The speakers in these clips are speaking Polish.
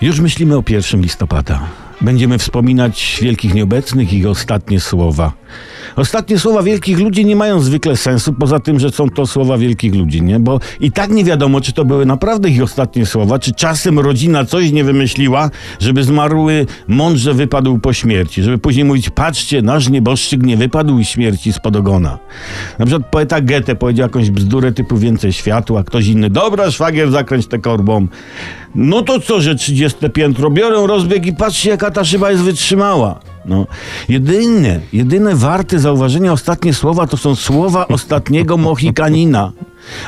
Już myślimy o 1 listopada. Będziemy wspominać wielkich nieobecnych i ich ostatnie słowa. Ostatnie słowa wielkich ludzi nie mają zwykle sensu, poza tym, że są to słowa wielkich ludzi, nie? Bo i tak nie wiadomo, czy to były naprawdę ich ostatnie słowa, czy czasem rodzina coś nie wymyśliła, żeby zmarły mądrze wypadł po śmierci, żeby później mówić, patrzcie, nasz nieboszczyk nie wypadł śmierci spod ogona. Na przykład poeta Goethe powiedział jakąś bzdurę typu więcej światła, ktoś inny, dobra, szwagier, zakręć tę korbą. No to co, że 30 piętro, biorę rozbieg i patrzcie, jaka ta szyba jest wytrzymała. No. Jedyne, jedyne warte zauważenia ostatnie słowa to są słowa ostatniego Mohikanina.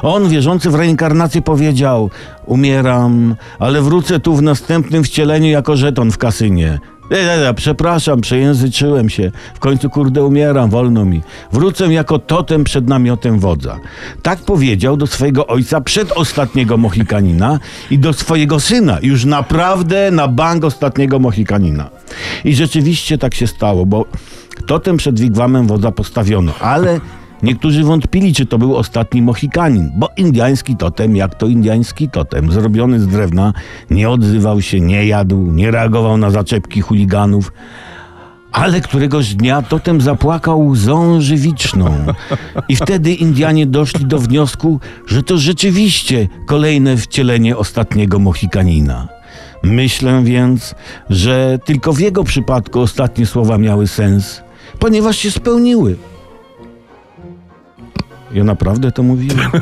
On, wierzący w reinkarnację, powiedział: Umieram, ale wrócę tu w następnym wcieleniu jako żeton w kasynie. E, e, e, przepraszam, przejęzyczyłem się. W końcu, kurde, umieram, wolno mi. Wrócę jako totem przed namiotem wodza. Tak powiedział do swojego ojca przed ostatniego Mohikanina i do swojego syna, już naprawdę na bank ostatniego Mohikanina. I rzeczywiście tak się stało, bo totem przed wigwamem wodza postawiono, ale Niektórzy wątpili, czy to był ostatni Mohikanin, bo indiański totem, jak to indiański totem, zrobiony z drewna, nie odzywał się, nie jadł, nie reagował na zaczepki chuliganów. Ale któregoś dnia totem zapłakał łzą żywiczną. I wtedy Indianie doszli do wniosku, że to rzeczywiście kolejne wcielenie ostatniego Mohikanina. Myślę więc, że tylko w jego przypadku ostatnie słowa miały sens, ponieważ się spełniły. Ja naprawdę to mówiłem.